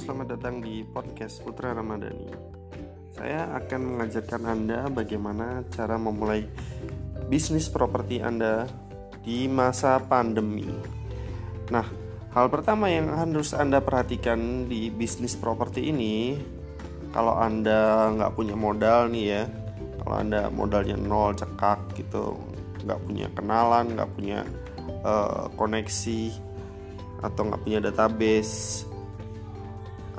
selamat datang di podcast Putra Ramadhani. Saya akan mengajarkan Anda bagaimana cara memulai bisnis properti Anda di masa pandemi. Nah, hal pertama yang harus Anda perhatikan di bisnis properti ini, kalau Anda nggak punya modal nih ya, kalau Anda modalnya nol cekak gitu, nggak punya kenalan, nggak punya uh, koneksi atau nggak punya database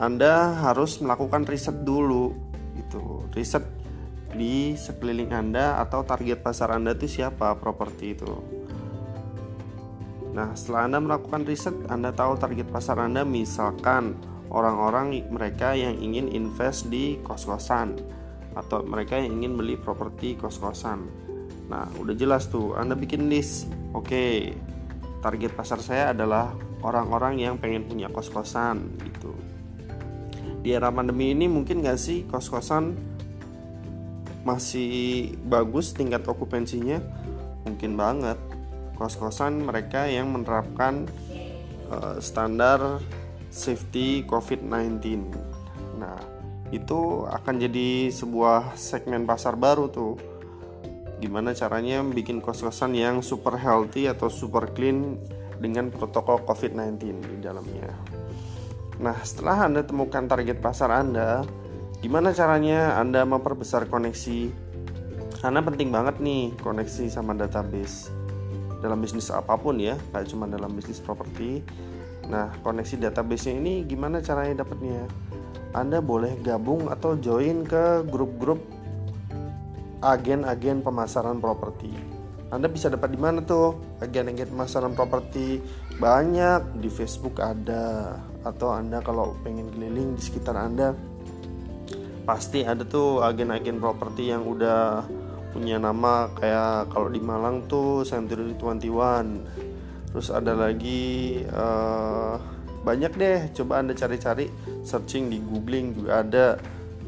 anda harus melakukan riset dulu gitu. Riset di sekeliling Anda atau target pasar Anda itu siapa properti itu. Nah setelah Anda melakukan riset Anda tahu target pasar Anda misalkan orang-orang mereka yang ingin invest di kos-kosan atau mereka yang ingin beli properti kos-kosan. Nah udah jelas tuh Anda bikin list. Oke target pasar saya adalah orang-orang yang pengen punya kos-kosan di era pandemi ini mungkin gak sih kos-kosan masih bagus tingkat okupansinya? Mungkin banget. Kos-kosan mereka yang menerapkan uh, standar safety COVID-19 nah itu akan jadi sebuah segmen pasar baru tuh. Gimana caranya bikin kos-kosan yang super healthy atau super clean dengan protokol COVID-19 di dalamnya Nah, setelah Anda temukan target pasar Anda, gimana caranya Anda memperbesar koneksi? Karena penting banget nih koneksi sama database dalam bisnis apa pun ya, kayak cuma dalam bisnis properti. Nah, koneksi database ini gimana caranya dapatnya? Anda boleh gabung atau join ke grup-grup agen-agen pemasaran properti. Anda bisa dapat di mana tuh agen-agen pemasaran properti? Banyak di Facebook ada, atau Anda kalau pengen keliling di sekitar Anda pasti ada tuh agen-agen properti yang udah punya nama. Kayak kalau di Malang tuh Century 21 terus ada lagi uh, banyak deh. Coba anda cari-cari searching di googling juga ada.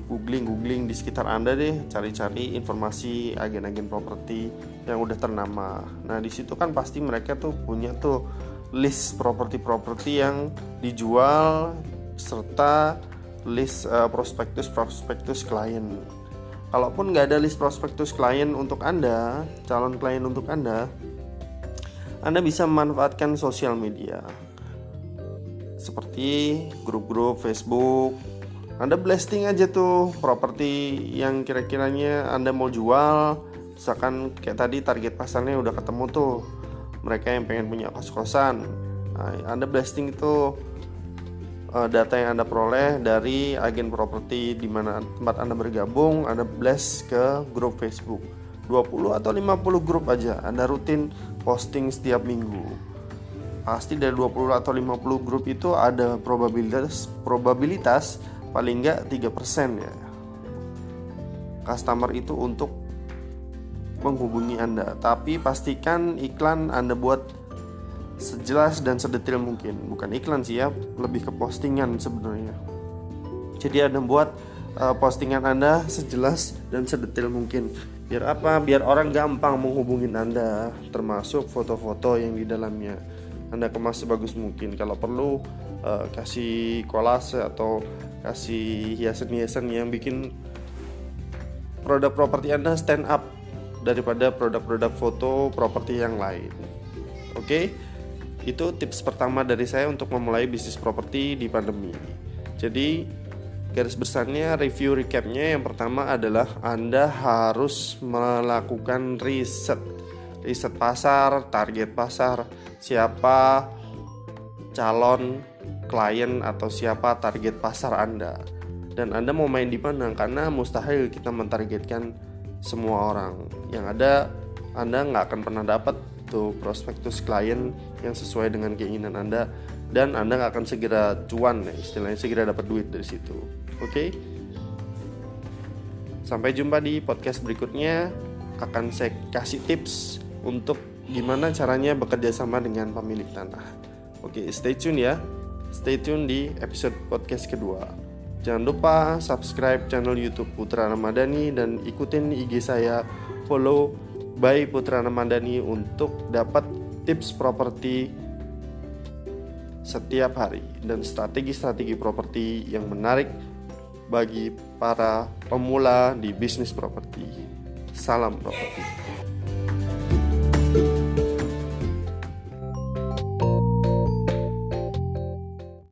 Googling googling di sekitar anda deh. Cari-cari informasi agen-agen properti yang udah ternama. Nah di situ kan pasti mereka tuh punya tuh list properti-properti yang dijual serta list uh, prospektus-prospektus klien. Kalaupun nggak ada list prospektus klien untuk Anda, calon klien untuk Anda, Anda bisa memanfaatkan sosial media seperti grup-grup Facebook. Anda blasting aja tuh properti yang kira-kiranya Anda mau jual. Misalkan kayak tadi target pasarnya udah ketemu tuh mereka yang pengen punya kos-kosan. Nah, anda blasting itu uh, data yang anda peroleh dari agen properti di mana tempat anda bergabung anda blast ke grup Facebook. 20 atau 50 grup aja anda rutin posting setiap minggu. Pasti dari 20 atau 50 grup itu ada probabilitas probabilitas paling enggak 3% ya. Customer itu untuk menghubungi Anda, tapi pastikan iklan Anda buat sejelas dan sedetail mungkin. Bukan iklan sih ya, lebih ke postingan sebenarnya. Jadi Anda buat uh, postingan Anda sejelas dan sedetail mungkin. Biar apa? Biar orang gampang menghubungi Anda, termasuk foto-foto yang di dalamnya. Anda kemas sebagus mungkin. Kalau perlu uh, kasih kolase atau kasih hiasan-hiasan yang bikin produk properti Anda stand up daripada produk-produk foto properti yang lain. Oke, okay? itu tips pertama dari saya untuk memulai bisnis properti di pandemi. Jadi garis besarnya review recapnya yang pertama adalah Anda harus melakukan riset, riset pasar, target pasar, siapa calon klien atau siapa target pasar Anda dan Anda mau main di mana karena mustahil kita mentargetkan semua orang. Yang ada anda nggak akan pernah dapat tuh prospektus klien yang sesuai dengan keinginan anda. Dan anda nggak akan segera cuan ya istilahnya segera dapat duit dari situ. Oke? Okay? sampai jumpa di podcast berikutnya. Akan saya kasih tips untuk gimana caranya bekerja sama dengan pemilik tanah. Oke okay, stay tune ya. Stay tune di episode podcast kedua Jangan lupa subscribe channel YouTube Putra Ramadhani dan ikutin IG saya follow by Putra Ramadhani untuk dapat tips properti setiap hari dan strategi-strategi properti yang menarik bagi para pemula di bisnis properti. Salam properti.